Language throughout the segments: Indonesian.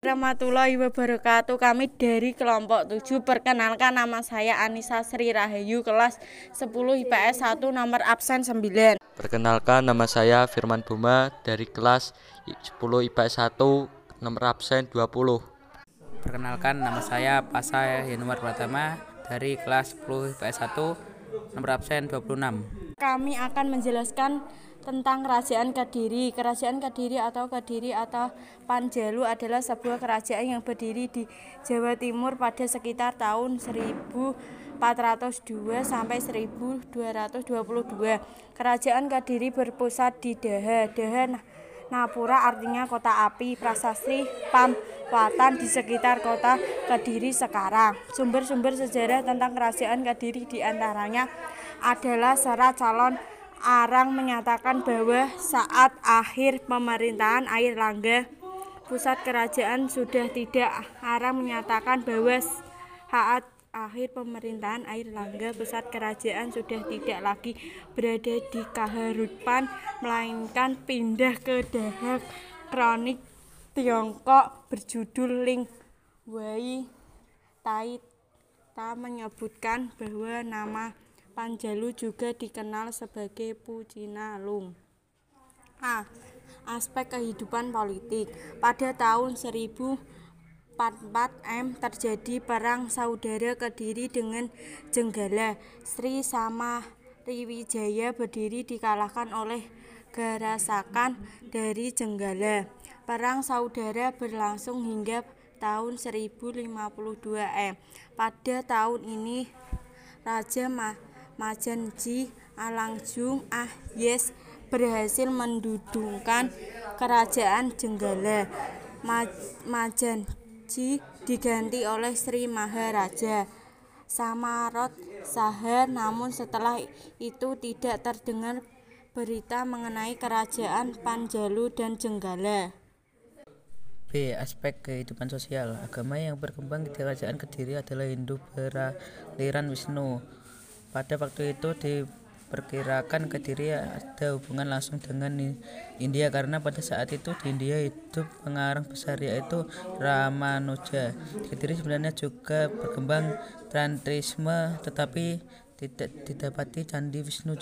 warahmatullahi wabarakatuh. Kami dari kelompok 7 Perkenalkan nama saya Anissa Sri Rahayu Kelas 10 IPS 1 nomor absen 9 Perkenalkan nama saya Firman Buma dari kelas 10 IPS 1 nomor absen 20 Perkenalkan nama saya Pasa Yanuar Pratama dari kelas 10 IPS 1 nomor absen 26 Kami akan menjelaskan tentang Kerajaan Kediri. Kerajaan Kediri atau Kediri atau Panjalu adalah sebuah kerajaan yang berdiri di Jawa Timur pada sekitar tahun 1402 sampai 1222. Kerajaan Kediri berpusat di Daha. Daha Napura artinya kota api, prasasti Pampatan di sekitar kota Kediri sekarang. Sumber-sumber sejarah tentang kerajaan Kediri di antaranya adalah serat calon Arang menyatakan bahwa saat akhir pemerintahan Air Langga, pusat kerajaan sudah tidak. Arang menyatakan bahwa saat akhir pemerintahan Air Langga, pusat kerajaan sudah tidak lagi berada di Kaharupan, melainkan pindah ke Dahak. Kronik Tiongkok berjudul Ling Wei Tai Ta menyebutkan bahwa nama Panjalu juga dikenal sebagai Pucinalung. A. Aspek kehidupan politik. Pada tahun 1044 M terjadi perang saudara Kediri dengan Jenggala. Sri sama Riwijaya berdiri dikalahkan oleh Garasakan dari Jenggala. Perang saudara berlangsung hingga tahun 1052 M. Pada tahun ini Raja Mah Majenji Alangjung Ah Yes berhasil mendudungkan kerajaan Jenggala. Majenji diganti oleh Sri Maharaja Samarot Saha namun setelah itu tidak terdengar berita mengenai kerajaan Panjalu dan Jenggala. B. Aspek kehidupan sosial Agama yang berkembang di kerajaan Kediri adalah Hindu beraliran Wisnu pada waktu itu diperkirakan Kediri ada hubungan langsung dengan India karena pada saat itu di India hidup pengarang besar yaitu Ramanuja. Kediri sebenarnya juga berkembang tantrisme tetapi tidak didapati candi Wisnu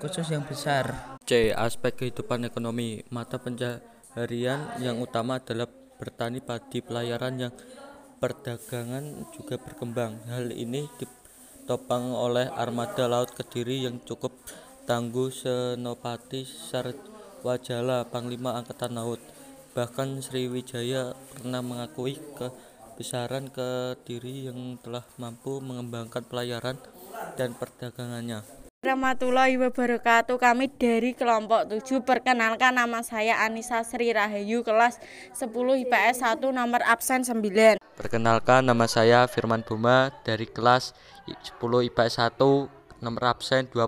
khusus yang besar. C. Aspek kehidupan ekonomi Mata pencaharian yang utama adalah bertani padi pelayaran yang perdagangan juga berkembang. Hal ini ditopang oleh armada laut Kediri yang cukup tangguh Senopati Sarwajala, Panglima Angkatan Laut. Bahkan Sriwijaya pernah mengakui kebesaran Kediri yang telah mampu mengembangkan pelayaran dan perdagangannya warahmatullahi wabarakatuh. Kami dari kelompok 7 Perkenalkan nama saya Anissa Sri Rahayu Kelas 10 IPS 1 nomor absen 9 Perkenalkan nama saya Firman Buma dari kelas 10 IPS 1 nomor absen 20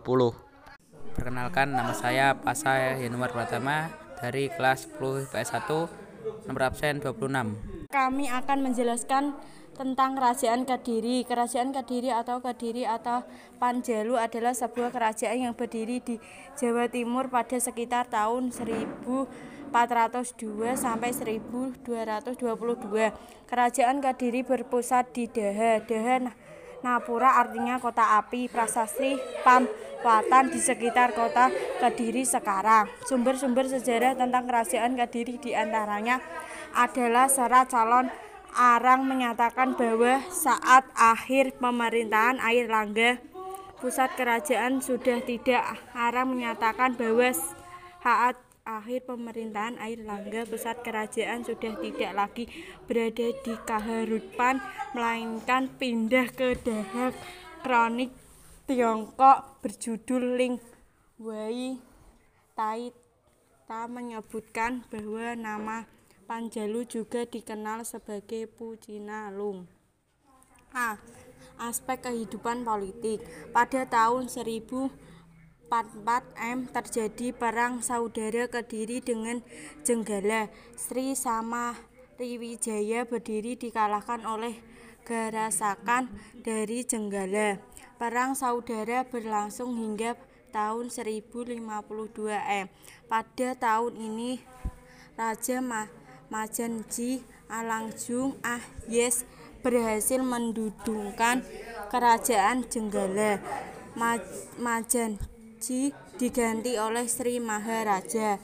Perkenalkan nama saya Pasa Yanuar Pratama dari kelas 10 IPS 1 nomor absen 26 Kami akan menjelaskan tentang Kerajaan Kediri. Kerajaan Kediri atau Kediri atau Panjalu adalah sebuah kerajaan yang berdiri di Jawa Timur pada sekitar tahun 1402 sampai 1222. Kerajaan Kediri berpusat di Daha. Daha Napura artinya kota api, prasasti Pampatan di sekitar kota Kediri sekarang. Sumber-sumber sejarah tentang kerajaan Kediri di antaranya adalah serat calon Arang menyatakan bahwa saat akhir pemerintahan Air Langga, pusat kerajaan sudah tidak. Arang menyatakan bahwa saat akhir pemerintahan Air Langga, pusat kerajaan sudah tidak lagi berada di Kaharupan, melainkan pindah ke Dahak. Kronik Tiongkok berjudul Ling Wei Tai Ta menyebutkan bahwa nama Panjalu juga dikenal sebagai Pucinalung. A. Aspek kehidupan politik. Pada tahun 1044 M terjadi perang saudara Kediri dengan Jenggala. Sri sama Riwijaya berdiri dikalahkan oleh Garasakan dari Jenggala. Perang saudara berlangsung hingga tahun 1052 M. Pada tahun ini Raja Mah Majenji Alangjung Ahyes berhasil mendudungkan kerajaan Jenggala. Majanji diganti oleh Sri Maharaja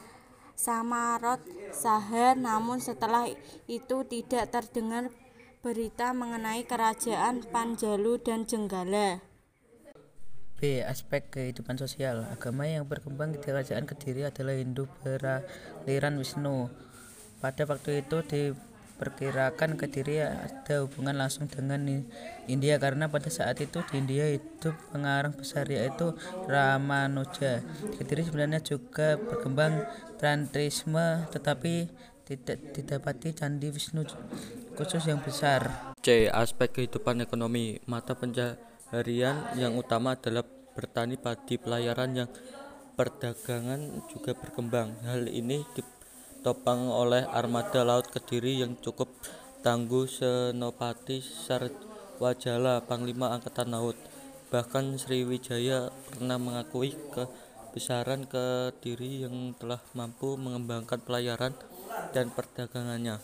Samarot Shaha namun setelah itu tidak terdengar berita mengenai kerajaan Panjalu dan Jenggala. B. Aspek kehidupan sosial Agama yang berkembang di kerajaan Kediri adalah Hindu beraliran Wisnu. Pada waktu itu diperkirakan Kediri ada hubungan langsung dengan India karena pada saat itu di India hidup pengarang besar yaitu Ramanuja. Kediri sebenarnya juga berkembang Tantrisme tetapi tidak didapati candi Wisnu khusus yang besar. C. Aspek kehidupan ekonomi mata pencaharian yang utama adalah bertani padi pelayaran yang perdagangan juga berkembang. Hal ini ditopang oleh armada laut Kediri yang cukup tangguh Senopati Sarwajala, Panglima Angkatan Laut. Bahkan Sriwijaya pernah mengakui kebesaran Kediri yang telah mampu mengembangkan pelayaran dan perdagangannya.